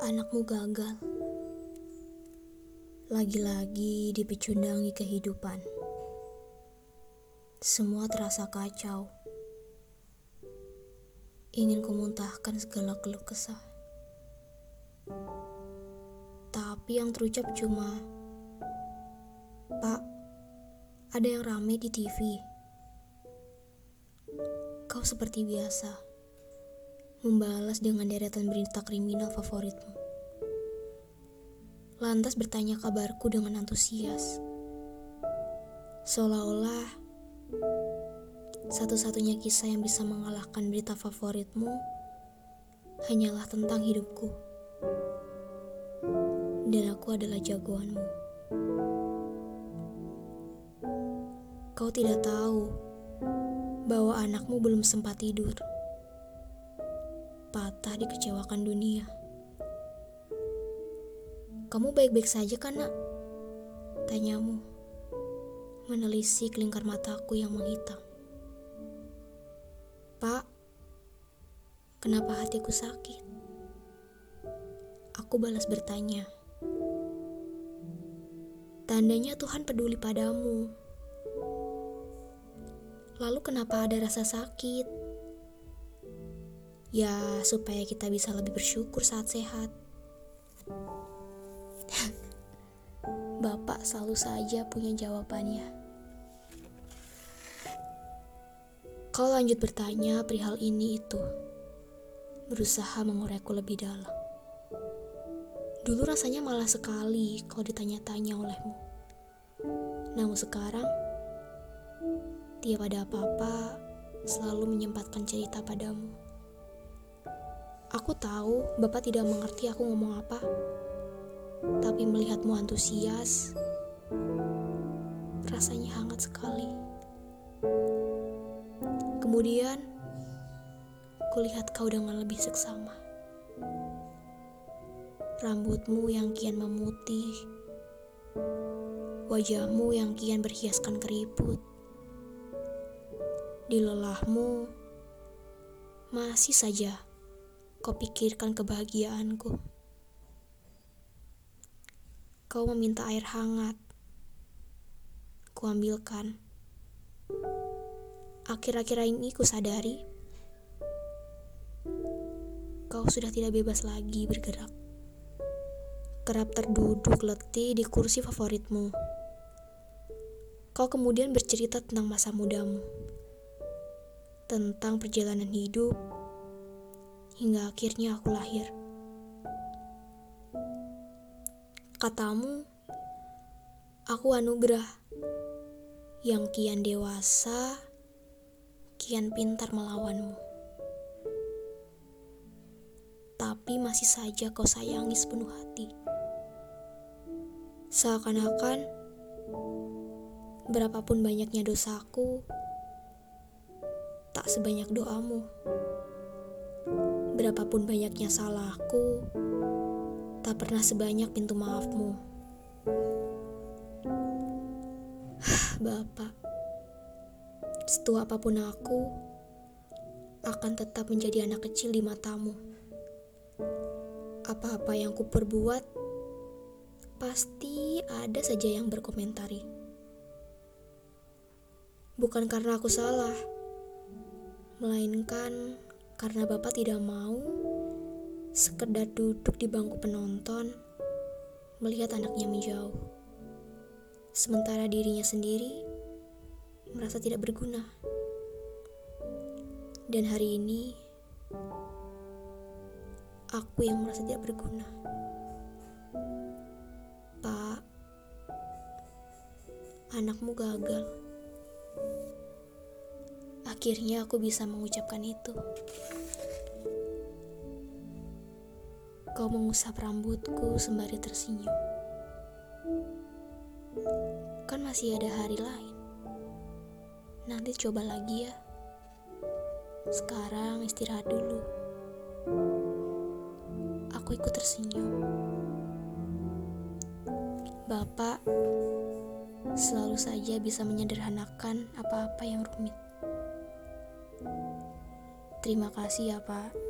Anakmu gagal. Lagi-lagi dipecundangi kehidupan. Semua terasa kacau. Ingin kumuntahkan segala keluh kesah. Tapi yang terucap cuma, Pak, ada yang rame di TV. Kau seperti biasa membalas dengan deretan berita kriminal favoritmu. Lantas bertanya kabarku dengan antusias. Seolah-olah satu-satunya kisah yang bisa mengalahkan berita favoritmu hanyalah tentang hidupku. Dan aku adalah jagoanmu. Kau tidak tahu bahwa anakmu belum sempat tidur patah dikecewakan dunia. Kamu baik-baik saja kan nak? Tanyamu, menelisik lingkar mataku yang menghitam. Pak, kenapa hatiku sakit? Aku balas bertanya. Tandanya Tuhan peduli padamu. Lalu kenapa ada rasa sakit? Ya, supaya kita bisa lebih bersyukur saat sehat. Bapak selalu saja punya jawabannya. Kau lanjut bertanya perihal ini itu. Berusaha mengorekku lebih dalam. Dulu rasanya malah sekali kalau ditanya-tanya olehmu. Namun sekarang, tiap ada apa-apa, selalu menyempatkan cerita padamu. Aku tahu Bapak tidak mengerti aku ngomong apa, tapi melihatmu antusias, rasanya hangat sekali. Kemudian, kulihat kau dengan lebih seksama. Rambutmu yang kian memutih, wajahmu yang kian berhiaskan keriput. Di lelahmu, masih saja kau pikirkan kebahagiaanku. Kau meminta air hangat. Kuambilkan. Akhir-akhir ini ku sadari kau sudah tidak bebas lagi bergerak. Kerap terduduk letih di kursi favoritmu. Kau kemudian bercerita tentang masa mudamu, tentang perjalanan hidup, hingga akhirnya aku lahir. Katamu, aku anugerah yang kian dewasa, kian pintar melawanmu. Tapi masih saja kau sayangi sepenuh hati. Seakan-akan berapapun banyaknya dosaku, tak sebanyak doamu. Berapapun banyaknya salahku, tak pernah sebanyak pintu maafmu. Bapak, setua apa pun aku, akan tetap menjadi anak kecil di matamu. Apa-apa yang ku perbuat, pasti ada saja yang berkomentari. Bukan karena aku salah, melainkan karena Bapak tidak mau sekedar duduk di bangku penonton melihat anaknya menjauh. Sementara dirinya sendiri merasa tidak berguna. Dan hari ini aku yang merasa tidak berguna. Pak, anakmu gagal. Akhirnya aku bisa mengucapkan itu. Kau mengusap rambutku sembari tersenyum. Kan masih ada hari lain. Nanti coba lagi ya. Sekarang istirahat dulu. Aku ikut tersenyum. Bapak selalu saja bisa menyederhanakan apa-apa yang rumit. Terima kasih ya, Pak.